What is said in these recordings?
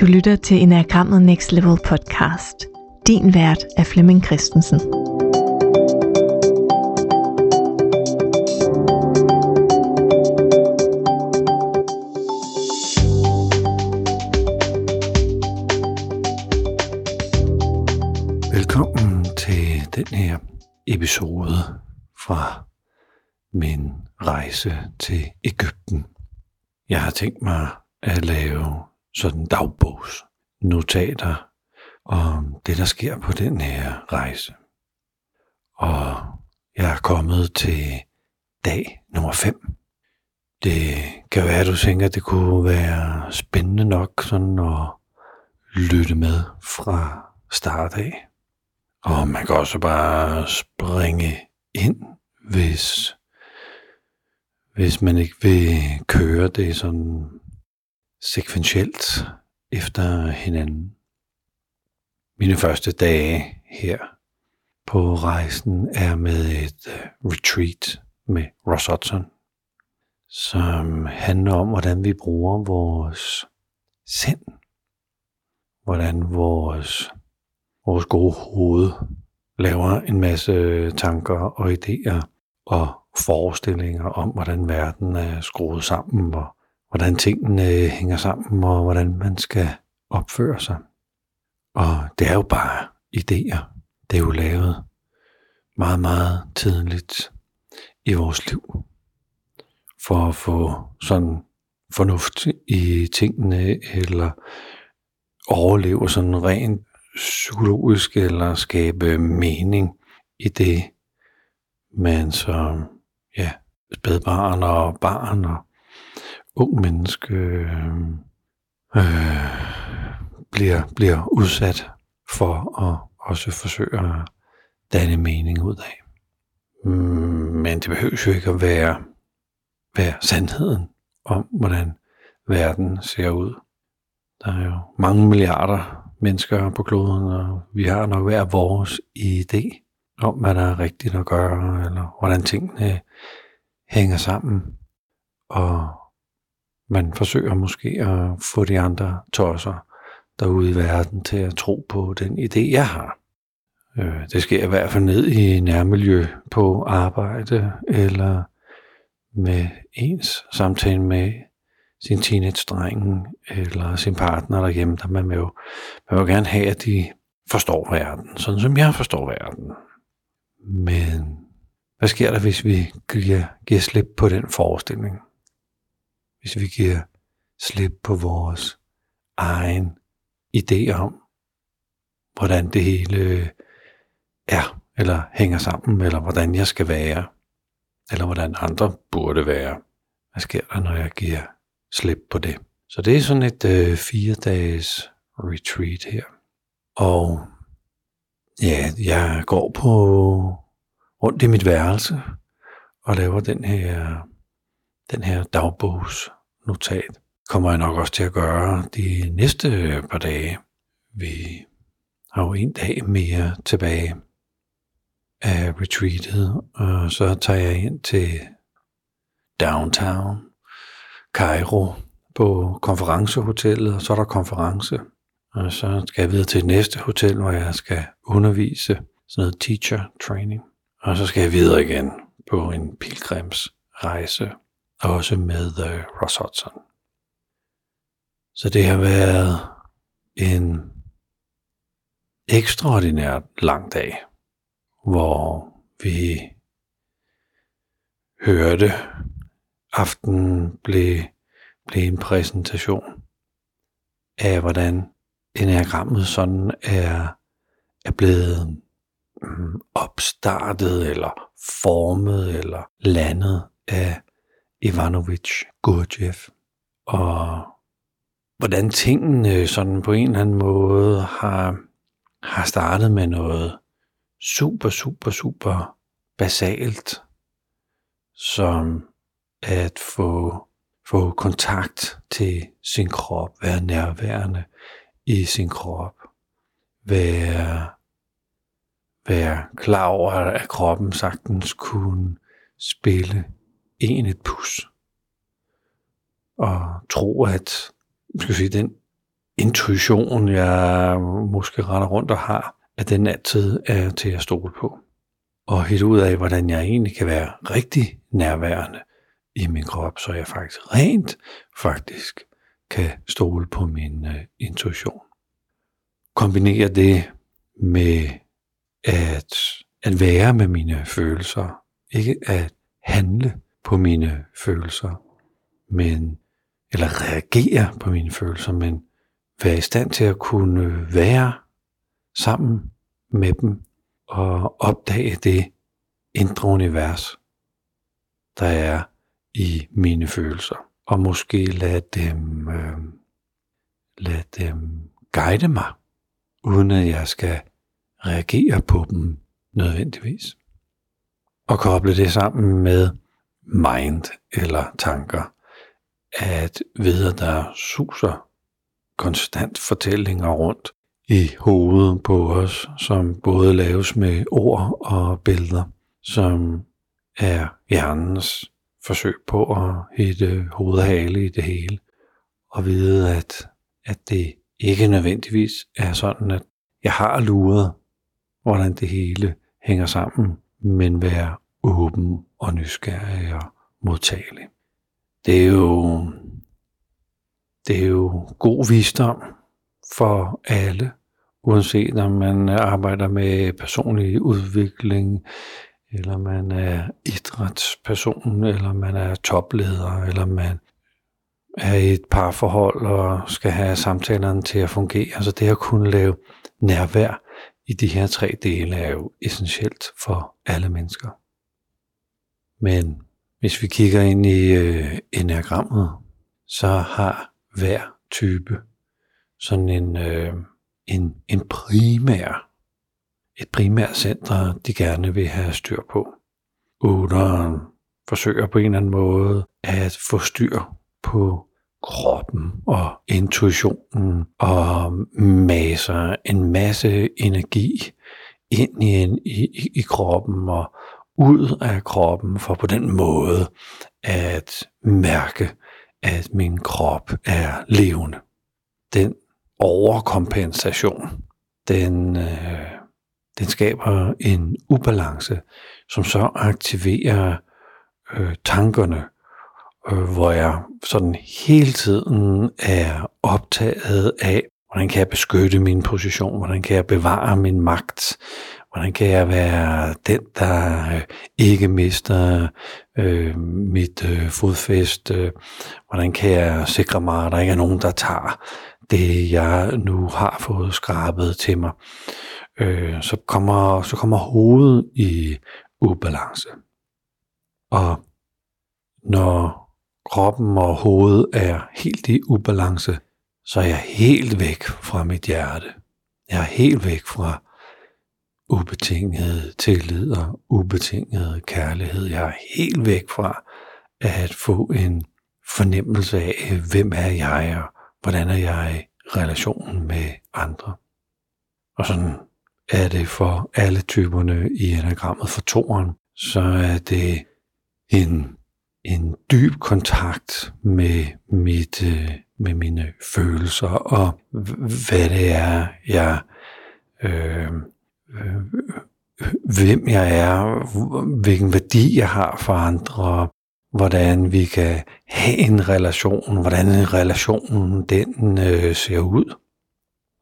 Du lytter til Enagrammet Next Level podcast. Din vært er Flemming Christensen. Velkommen til den her episode fra min rejse til Ægypten. Jeg har tænkt mig at lave sådan dagbogsnotater om det, der sker på den her rejse. Og jeg er kommet til dag nummer 5. Det kan være, at du tænker, at det kunne være spændende nok sådan at lytte med fra start af. Og man kan også bare springe ind, hvis, hvis man ikke vil køre det sådan sekventielt efter hinanden. Mine første dage her på rejsen er med et øh, retreat med Ross Hudson, som handler om, hvordan vi bruger vores sind. Hvordan vores, vores gode hoved laver en masse tanker og idéer og forestillinger om, hvordan verden er skruet sammen, og hvordan tingene øh, hænger sammen, og hvordan man skal opføre sig. Og det er jo bare idéer. Det er jo lavet meget, meget tidligt i vores liv. For at få sådan fornuft i tingene, eller overleve sådan rent psykologisk, eller skabe mening i det, man som ja, spædbarn og barn og ung menneske øh, bliver, bliver udsat for at også forsøge at danne mening ud af. Men det behøves jo ikke at være, være sandheden om, hvordan verden ser ud. Der er jo mange milliarder mennesker på kloden, og vi har nok hver vores idé om, hvad der er rigtigt at gøre, eller hvordan tingene hænger sammen. Og man forsøger måske at få de andre tosser derude i verden til at tro på den idé, jeg har. Øh, det sker i hvert fald ned i nærmiljø på arbejde, eller med ens samtale med sin teenage-dreng, eller sin partner derhjemme, der man vil jo, man vil jo gerne have, at de forstår verden, sådan som jeg forstår verden. Men hvad sker der, hvis vi giver, giver slip på den forestilling? Hvis vi giver slip på vores egen idé om, hvordan det hele øh, er, eller hænger sammen, eller hvordan jeg skal være, eller hvordan andre burde være. Hvad sker der, når jeg giver slip på det? Så det er sådan et øh, fire dages retreat her. Og ja, jeg går på rundt i mit værelse og laver den her den her dagbogsnotat kommer jeg nok også til at gøre de næste par dage. Vi har jo en dag mere tilbage af retreatet, og så tager jeg ind til downtown, Cairo, på konferencehotellet, og så er der konference. Og så skal jeg videre til næste hotel, hvor jeg skal undervise, sådan noget teacher training. Og så skal jeg videre igen på en pilgrimsrejse også med uh, Ross Hudson. Så det har været en ekstraordinært lang dag, hvor vi hørte, aften blev, blev en præsentation af, hvordan enagrammet sådan er, er blevet mm, opstartet, eller formet, eller landet af Ivanovic Gurdjieff, og hvordan tingene sådan på en eller anden måde har, har startet med noget super, super, super basalt, som at få, få kontakt til sin krop, være nærværende i sin krop, være, være klar over, at kroppen sagtens kunne spille en et pus. Og tro, at skal sige, den intuition, jeg måske render rundt og har, at den altid er til at stole på. Og helt ud af, hvordan jeg egentlig kan være rigtig nærværende i min krop, så jeg faktisk rent faktisk kan stole på min uh, intuition. Kombinere det med at, at være med mine følelser, ikke at handle på mine følelser, men eller reagere på mine følelser, men være i stand til at kunne være sammen med dem og opdage det indre univers, der er i mine følelser. Og måske lade dem, øh, lade dem guide mig, uden at jeg skal reagere på dem nødvendigvis. Og koble det sammen med mind eller tanker, at ved at der suser konstant fortællinger rundt i hovedet på os, som både laves med ord og billeder, som er hjernens forsøg på at hitte hovedhale i det hele, og vide, at, at det ikke nødvendigvis er sådan, at jeg har luret, hvordan det hele hænger sammen, men være åben og nysgerrig og modtagelig. Det er jo, det er jo god visdom for alle, uanset om man arbejder med personlig udvikling, eller man er idrætsperson, eller man er topleder, eller man er i et parforhold og skal have samtalerne til at fungere. Altså det at kunne lave nærvær i de her tre dele er jo essentielt for alle mennesker. Men hvis vi kigger ind i øh, enagrammet, så har hver type sådan en, øh, en, en primær, et primært center, de gerne vil have styr på. Otteren forsøger på en eller anden måde at få styr på kroppen og intuitionen og maser en masse energi ind i, en, i, i kroppen og ud af kroppen for på den måde at mærke, at min krop er levende. Den overkompensation, den, øh, den skaber en ubalance, som så aktiverer øh, tankerne, øh, hvor jeg sådan hele tiden er optaget af, hvordan kan jeg beskytte min position, hvordan kan jeg bevare min magt, hvordan kan jeg være den, der øh, ikke mister øh, mit øh, fodfæste, øh, hvordan kan jeg sikre mig, at der ikke er nogen, der tager det, jeg nu har fået skrabet til mig, øh, så, kommer, så kommer hovedet i ubalance. Og når kroppen og hovedet er helt i ubalance, så er jeg helt væk fra mit hjerte. Jeg er helt væk fra ubetinget tillid og ubetinget kærlighed. Jeg er helt væk fra at få en fornemmelse af, hvem er jeg, og hvordan er jeg i relationen med andre. Og sådan er det for alle typerne i enagrammet for toren, så er det en, en dyb kontakt med, mit, øh, med mine følelser og hvad det er, jeg øh, øh, hvem jeg er, hvilken værdi jeg har for andre, hvordan vi kan have en relation, hvordan relationen den øh, ser ud.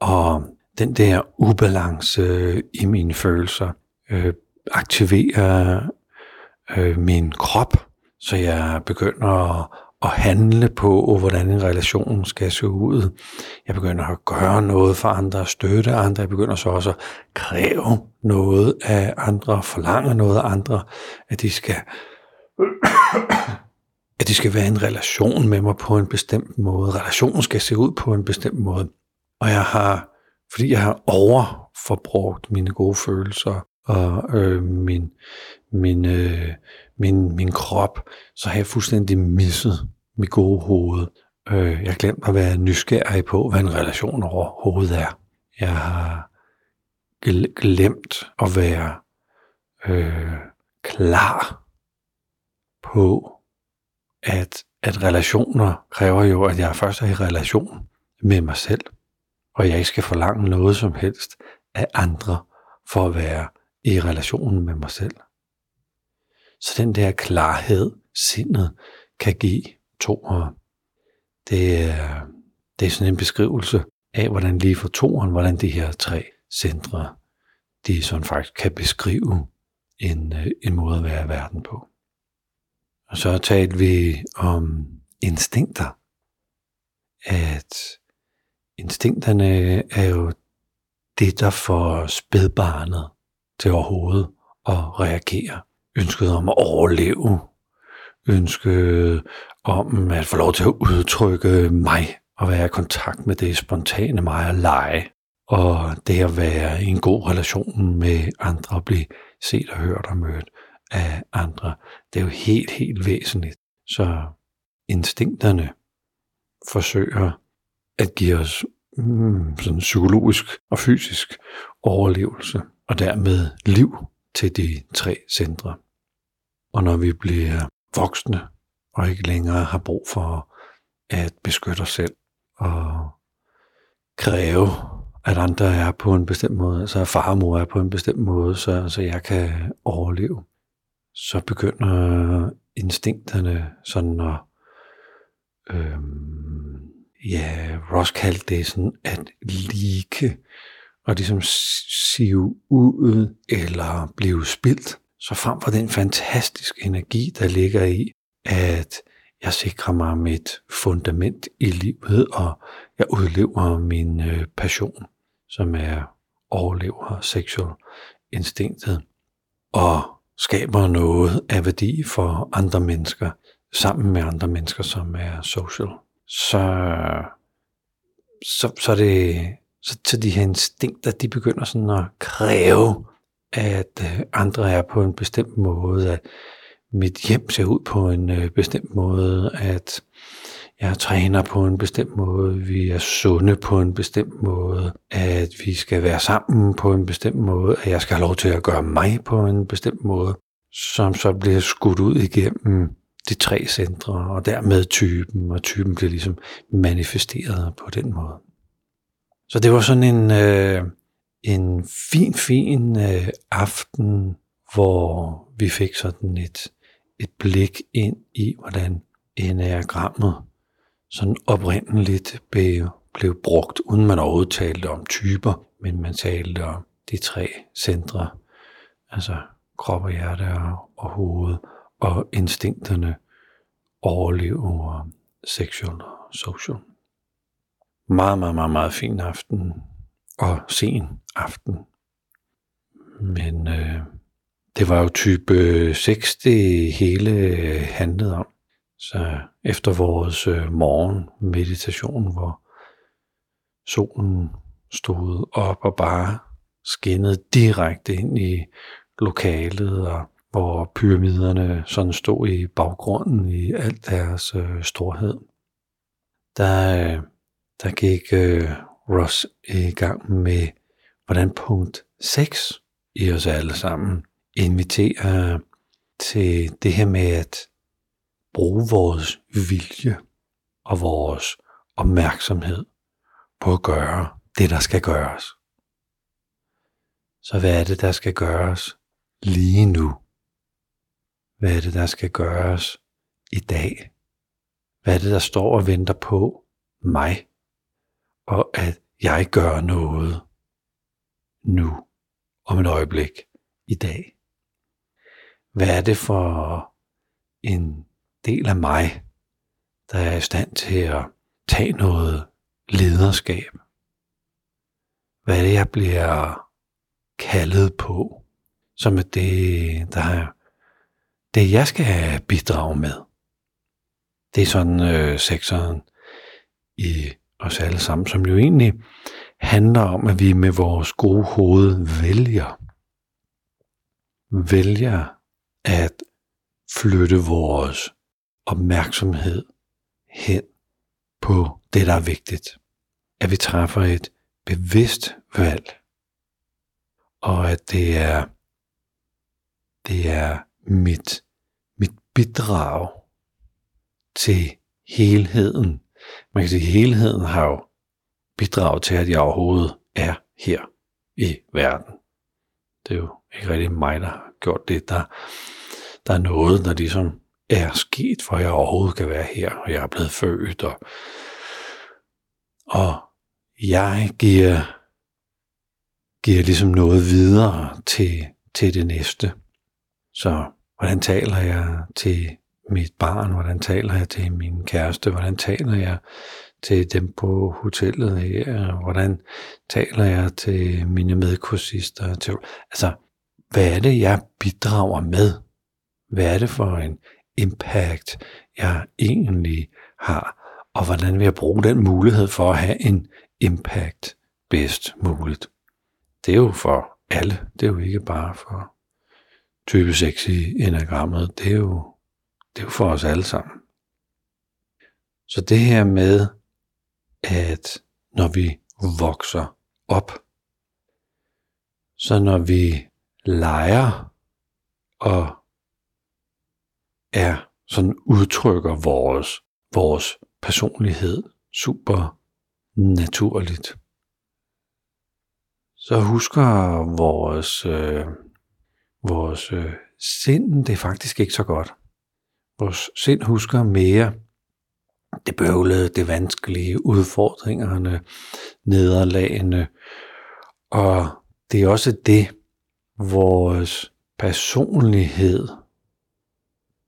Og den der ubalance i mine følelser øh, aktiverer øh, min krop, så jeg begynder at at handle på, hvordan en relation skal se ud. Jeg begynder at gøre noget for andre, støtte andre. Jeg begynder så også at kræve noget af andre, forlange noget af andre, at de skal, at de skal være i en relation med mig på en bestemt måde. Relationen skal se ud på en bestemt måde. Og jeg har, fordi jeg har overforbrugt mine gode følelser og øh, min, min, øh, min, min krop, så har jeg fuldstændig misset mit gode hoved. Øh, jeg har glemt at være nysgerrig på, hvad en relation overhovedet er. Jeg har glemt at være øh, klar på, at, at relationer kræver jo, at jeg først er i relation med mig selv. og jeg ikke skal forlange noget som helst af andre for at være i relationen med mig selv. Så den der klarhed, sindet kan give toer, det er, det er sådan en beskrivelse af, hvordan lige for toeren, hvordan de her tre centre, de sådan faktisk kan beskrive en, øh, en måde at være i verden på. Og så talte vi om instinkter. At instinkterne er jo det, der får spædbarnet til overhovedet at reagere. Ønsket om at overleve. Ønsket om at få lov til at udtrykke mig og være i kontakt med det spontane mig og lege. Og det at være i en god relation med andre og blive set og hørt og mødt af andre. Det er jo helt, helt væsentligt. Så instinkterne forsøger at give os mm, sådan psykologisk og fysisk overlevelse, og dermed liv til de tre centre. Og når vi bliver voksne og ikke længere har brug for at beskytte os selv og kræve, at andre er på en bestemt måde, altså at far og mor er på en bestemt måde, så, så jeg kan overleve, så begynder instinkterne sådan at, øhm, ja, Ross kaldte det sådan at like, og ligesom sive ud eller blive spildt. Så frem for den fantastiske energi, der ligger i, at jeg sikrer mig mit fundament i livet, og jeg udlever min øh, passion, som er overlever sexual instinktet, og skaber noget af værdi for andre mennesker, sammen med andre mennesker, som er social, så, så, så, det, så, så de her instinkter, de begynder sådan at kræve, at øh, andre er på en bestemt måde, at mit hjem ser ud på en øh, bestemt måde, at jeg træner på en bestemt måde, vi er sunde på en bestemt måde, at vi skal være sammen på en bestemt måde, at jeg skal have lov til at gøre mig på en bestemt måde, som så bliver skudt ud igennem de tre centre, og dermed typen, og typen bliver ligesom manifesteret på den måde. Så det var sådan en, øh, en fin, fin øh, aften, hvor vi fik sådan et, et blik ind i, hvordan enagrammet sådan oprindeligt blev, blev brugt, uden man overhovedet talte om typer, men man talte om de tre centre, altså krop og hjerte og, og hoved, og instinkterne overlever sexual og social. Meget, meget, meget, meget fin aften og sen aften. Men øh, det var jo type øh, 6, det hele øh, handlede om. Så efter vores øh, morgen meditation, hvor solen stod op og bare skinnede direkte ind i lokalet, og hvor pyramiderne sådan stod i baggrunden i al deres øh, storhed. Der, øh, der gik øh, Ross i gang med, hvordan punkt 6 i os alle sammen inviterer til det her med at bruge vores vilje og vores opmærksomhed på at gøre det, der skal gøres. Så hvad er det, der skal gøres lige nu? Hvad er det, der skal gøres i dag? Hvad er det, der står og venter på mig? Og at jeg gør noget nu, om et øjeblik, i dag. Hvad er det for en del af mig, der er i stand til at tage noget lederskab? Hvad er det, jeg bliver kaldet på, som er det, der er det, jeg skal bidrage med. Det er sådan øh, sektoren i os alle sammen, som jo egentlig handler om, at vi med vores gode hoved vælger. Vælger at flytte vores opmærksomhed hen på det, der er vigtigt. At vi træffer et bevidst valg. Og at det er, det er mit, mit bidrag til helheden. Man kan sige, at helheden har jo bidraget til, at jeg overhovedet er her i verden. Det er jo ikke rigtig mig, der har gjort det. Der, der er noget, der ligesom er sket, for jeg overhovedet kan være her, og jeg er blevet født, og, og jeg giver, giver ligesom noget videre til, til det næste. Så hvordan taler jeg til mit barn? Hvordan taler jeg til min kæreste? Hvordan taler jeg til dem på hotellet her? Hvordan taler jeg til mine medkursister? Til, altså, hvad er det, jeg bidrager med? Hvad er det for en impact, jeg egentlig har? Og hvordan vil jeg bruge den mulighed for at have en impact bedst muligt? Det er jo for alle. Det er jo ikke bare for type 6 i enagrammet. Det er jo, det er jo for os alle sammen. Så det her med, at når vi vokser op, så når vi leger og er sådan udtrykker vores, vores personlighed super naturligt, så husker vores, øh, vores øh, sind det faktisk ikke så godt. Vores sind husker mere det bøvlede, det vanskelige, udfordringerne, nederlagene. Og det er også det, vores personlighed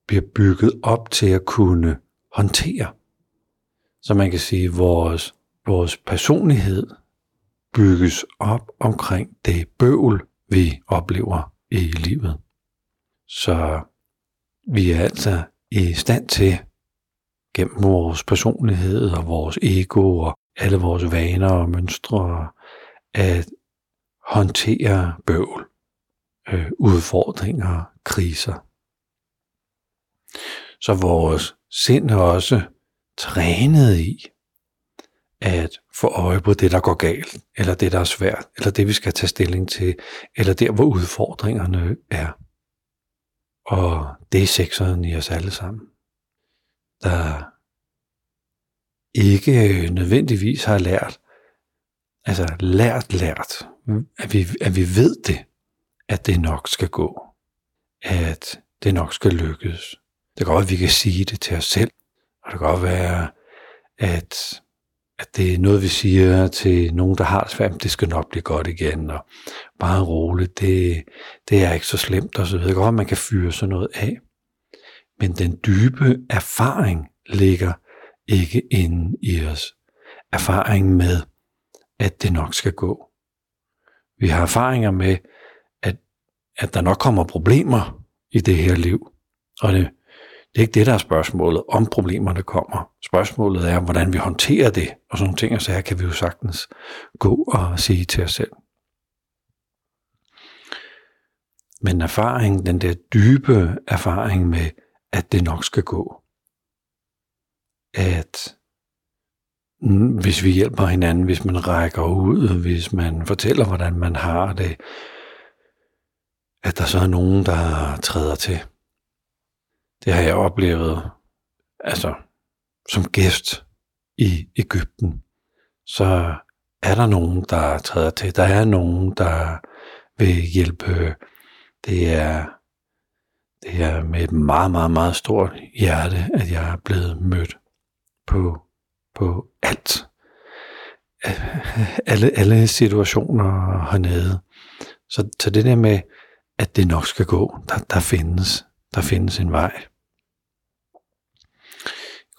bliver bygget op til at kunne håndtere. Så man kan sige, at vores, vores personlighed bygges op omkring det bøvl, vi oplever i livet. Så vi er altså i stand til gennem vores personlighed og vores ego og alle vores vaner og mønstre at håndtere bøvl, øh, udfordringer, kriser. Så vores sind er også trænet i at få øje på det, der går galt, eller det, der er svært, eller det, vi skal tage stilling til, eller der, hvor udfordringerne er. Og det er sekseren i os alle sammen, der ikke nødvendigvis har lært, altså lært, lært, at vi, at vi ved det, at det nok skal gå, at det nok skal lykkes. Det kan godt at vi kan sige det til os selv, og det kan godt være, at at det er noget, vi siger til nogen, der har det svært, det skal nok blive godt igen, og bare roligt, det, det er ikke så slemt, og så videre. Godt, man kan fyre sådan noget af. Men den dybe erfaring ligger ikke inde i os. Erfaring med, at det nok skal gå. Vi har erfaringer med, at, at der nok kommer problemer i det her liv. Og det, det er ikke det, der er spørgsmålet, om problemerne kommer. Spørgsmålet er, hvordan vi håndterer det, og sådan nogle ting, og så her kan vi jo sagtens gå og sige til os selv. Men erfaring, den der dybe erfaring med, at det nok skal gå. At hvis vi hjælper hinanden, hvis man rækker ud, hvis man fortæller, hvordan man har det, at der så er nogen, der træder til. Det har jeg oplevet, altså som gæst i Ægypten, så er der nogen, der træder til. Der er nogen, der vil hjælpe. Det er, det er med et meget, meget, meget stort hjerte, at jeg er blevet mødt på, på alt. Alle, alle situationer hernede. Så, så det der med, at det nok skal gå, der, der findes, der findes en vej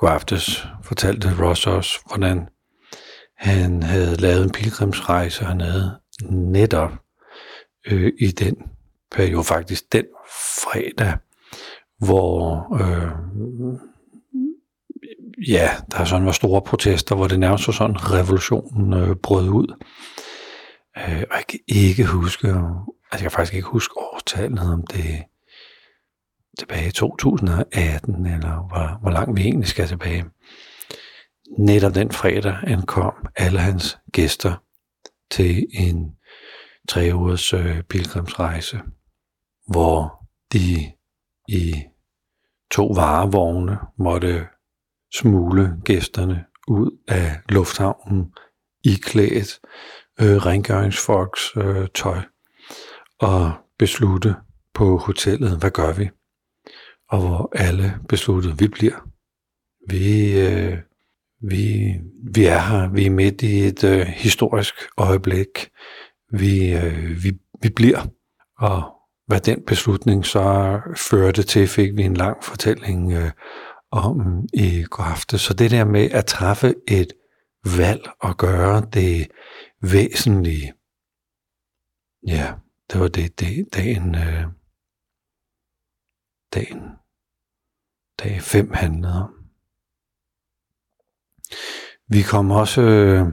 går aftes fortalte Ross også, hvordan han havde lavet en pilgrimsrejse hernede netop øh, i den periode, faktisk den fredag, hvor øh, ja, der sådan var store protester, hvor det nærmest var sådan, revolutionen øh, brød ud. Øh, og jeg kan ikke huske, altså jeg kan faktisk ikke huske årtallet, om det tilbage i 2018, eller hvor, hvor langt vi egentlig skal tilbage. Netop den fredag ankom alle hans gæster til en tre ugers øh, pilgrimsrejse, hvor de i to varevogne måtte smule gæsterne ud af lufthavnen iklædt øh, rengøringsfolks øh, tøj og beslutte på hotellet, hvad gør vi? Og hvor alle besluttede, vi bliver. Vi, øh, vi, vi er her, vi er midt i et øh, historisk øjeblik. Vi, øh, vi, vi bliver. Og hvad den beslutning så førte til, fik vi en lang fortælling øh, om i går aften. Så det der med at træffe et valg og gøre det væsentlige, ja, det var det, det dagen, øh, dagen, dag 5 handlede om. Vi kom også øh,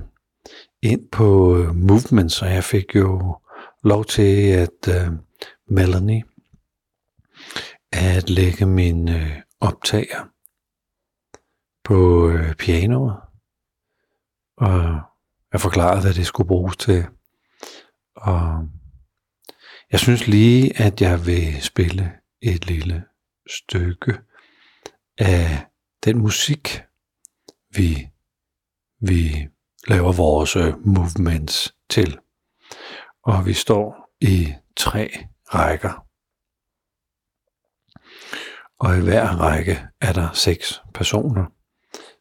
ind på øh, movements, og jeg fik jo lov til at øh, Melanie at lægge min optager på pianoet, og jeg forklarede, hvad det skulle bruges til. Og jeg synes lige, at jeg vil spille et lille stykke af den musik, vi, vi laver vores øh, movements til. Og vi står i tre rækker. Og i hver række er der seks personer.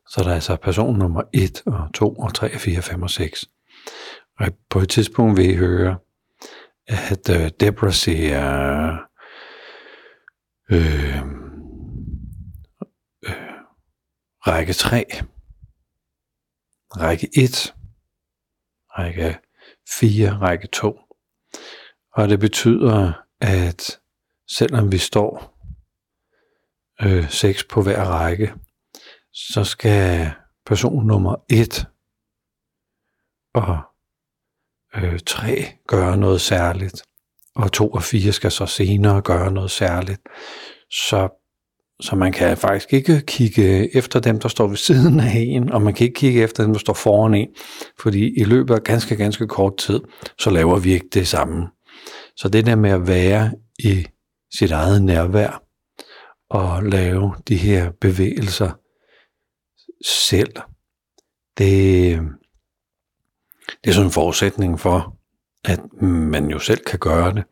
Så der er altså person nummer 1 og 2 og 3 og 4 5 og 6. Og på et tidspunkt vil I høre, at øh, Deborah siger, øh, række 3, række 1, række 4, række 2. Og det betyder, at selvom vi står øh, 6 på hver række, så skal person nummer 1 og øh, 3 gøre noget særligt, og 2 og 4 skal så senere gøre noget særligt. Så, så man kan faktisk ikke kigge efter dem, der står ved siden af en, og man kan ikke kigge efter dem, der står foran en, fordi i løbet af ganske, ganske kort tid, så laver vi ikke det samme. Så det der med at være i sit eget nærvær, og lave de her bevægelser, selv, det, det er sådan en forudsætning for, at man jo selv kan gøre det,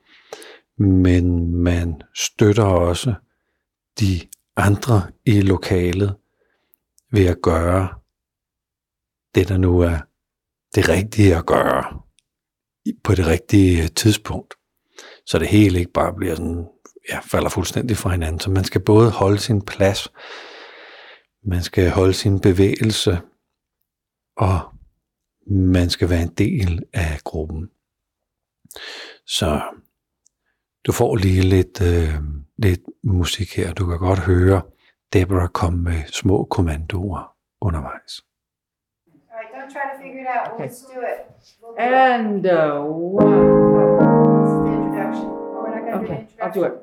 men man støtter også de andre i lokalet ved at gøre det, der nu er det rigtige at gøre på det rigtige tidspunkt. Så det hele ikke bare bliver sådan, ja, falder fuldstændig fra hinanden. Så man skal både holde sin plads, man skal holde sin bevægelse, og man skal være en del af gruppen. Så du får lige lidt, øh, lidt musik her. Du kan godt høre Deborah komme med små kommandoer undervejs. Alright, don't try to figure it out. We'll Okay. just do it. We'll do And uh, one. it. This is the introduction. We're not gonna do Okay, I'll do it.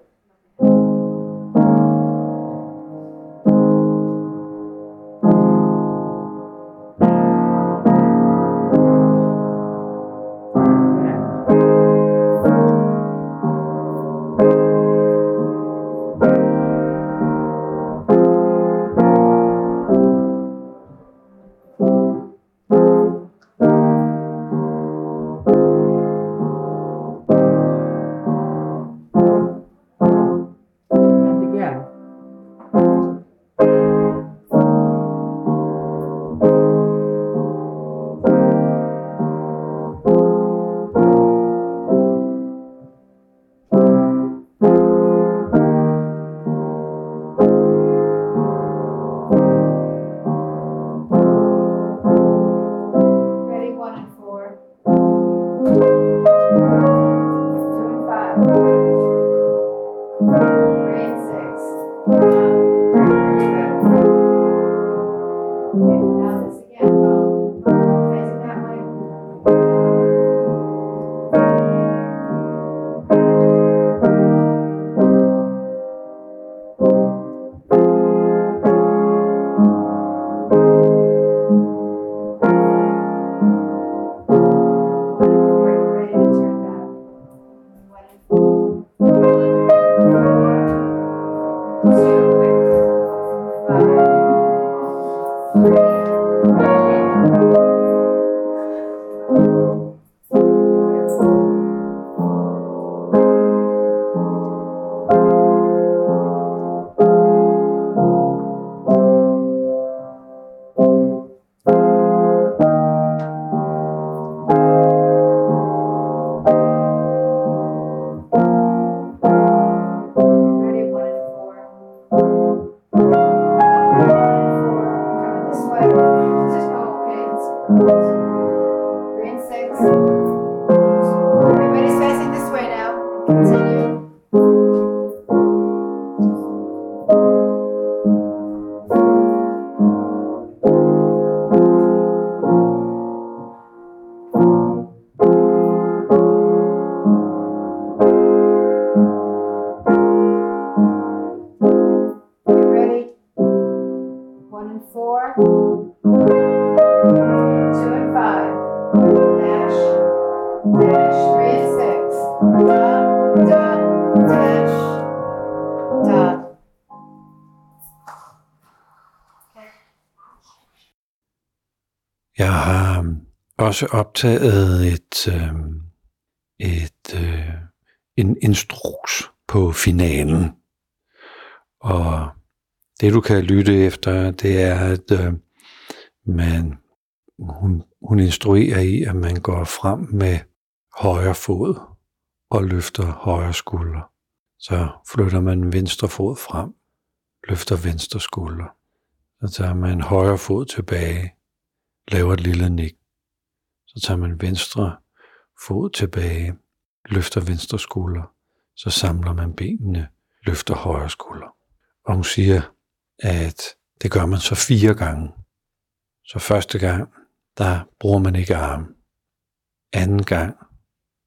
Jeg har øhm, også optaget et, øh, et øh, en instruks på finalen. Og det du kan lytte efter, det er, at øh, man, hun, hun instruerer i, at man går frem med højre fod og løfter højre skulder. Så flytter man venstre fod frem, løfter venstre skulder. Så tager man højre fod tilbage, laver et lille nik. Så tager man venstre fod tilbage, løfter venstre skulder. Så samler man benene, løfter højre skulder. Og hun siger, at det gør man så fire gange. Så første gang, der bruger man ikke arm. Anden gang,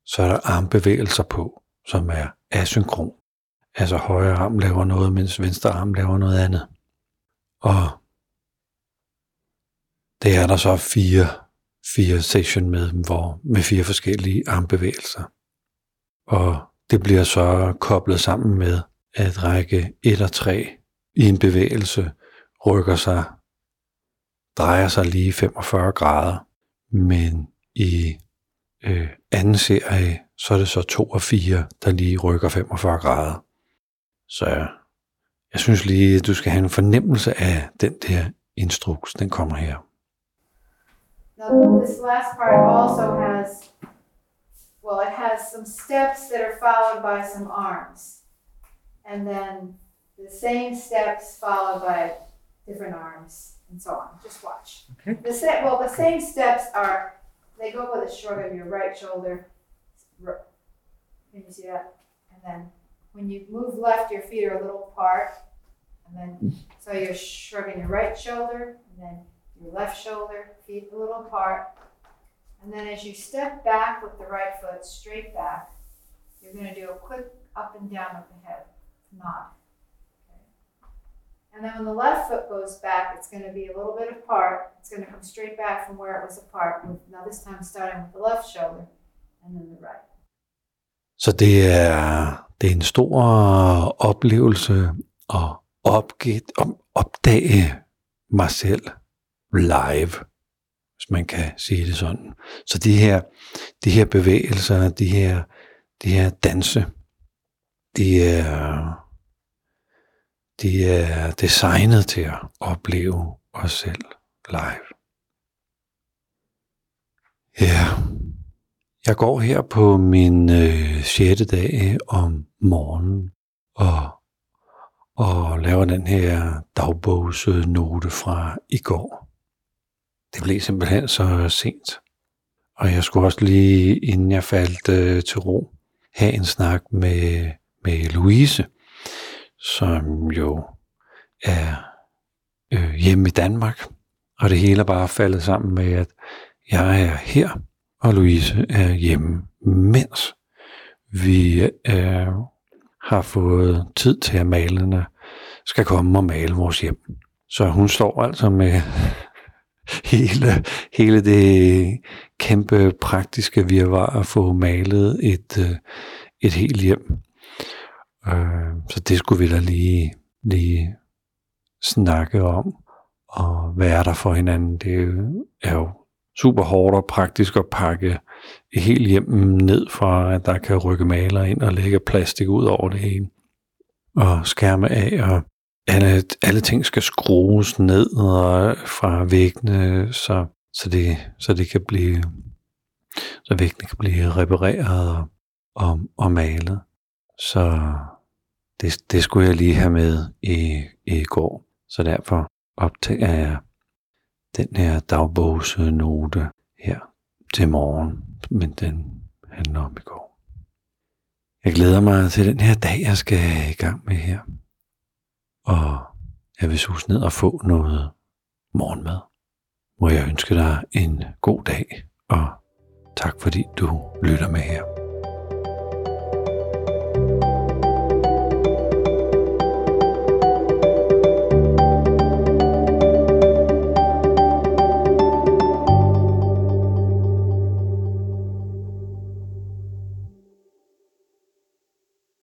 så er der armbevægelser på, som er asynkron. Altså højre arm laver noget, mens venstre arm laver noget andet. Og det er der så fire, fire session med, hvor, med fire forskellige armbevægelser. Og det bliver så koblet sammen med, at række 1 og 3 i en bevægelse rykker sig, drejer sig lige 45 grader, men i øh, anden serie, så er det så 2 og 4, der lige rykker 45 grader. Så jeg synes lige, at du skal have en fornemmelse af den der instruks, den kommer her. Now, this last part also has, well, it has some steps that are followed by some arms. And then the same steps followed by different arms and so on. Just watch. Okay. The sa- well, the same steps are, they go with a shrug of your right shoulder. Can you see that? And then when you move left, your feet are a little apart. And then, so you're shrugging your right shoulder and then your left shoulder, feet a little apart. And then as you step back with the right foot straight back, you're going to do a quick up and down of the head nod. Okay. And then when the left foot goes back, it's going to be a little bit apart. It's going to come straight back from where it was apart. Now this time starting with the left shoulder and then the right. Så det er, det er en stor oplevelse at opgive, op, opdage mig selv live, hvis man kan sige det sådan. Så de her, de her bevægelser, de her, de her danse, de er, de er designet til at opleve os selv live. Ja, jeg går her på min øh, 6. dag om morgenen og, og laver den her dagbogsnote fra i går. Det blev simpelthen så sent. Og jeg skulle også lige, inden jeg faldt øh, til ro, have en snak med, med Louise, som jo er øh, hjemme i Danmark. Og det hele er bare faldet sammen med, at jeg er her, og Louise er hjemme, mens vi øh, har fået tid til, at malerne skal komme og male vores hjem. Så hun står altså med hele, hele det kæmpe praktiske virvar at få malet et, øh, et helt hjem. Øh, så det skulle vi da lige, lige snakke om, og være der for hinanden. Det er jo super hårdt og praktisk at pakke et helt hjem ned fra, at der kan rykke maler ind og lægge plastik ud over det hele. Og skærme af, og alle, alle ting skal skrues ned og fra væggene, så, så, det, så det kan blive, så væggene kan blive repareret og, og, malet. Så det, det skulle jeg lige have med i, i går. Så derfor optager jeg den her dagbogsnote her til morgen, men den handler om i går. Jeg glæder mig til den her dag, jeg skal i gang med her. Og jeg vil sus ned og få noget morgenmad. Må jeg ønske dig en god dag, og tak fordi du lytter med her.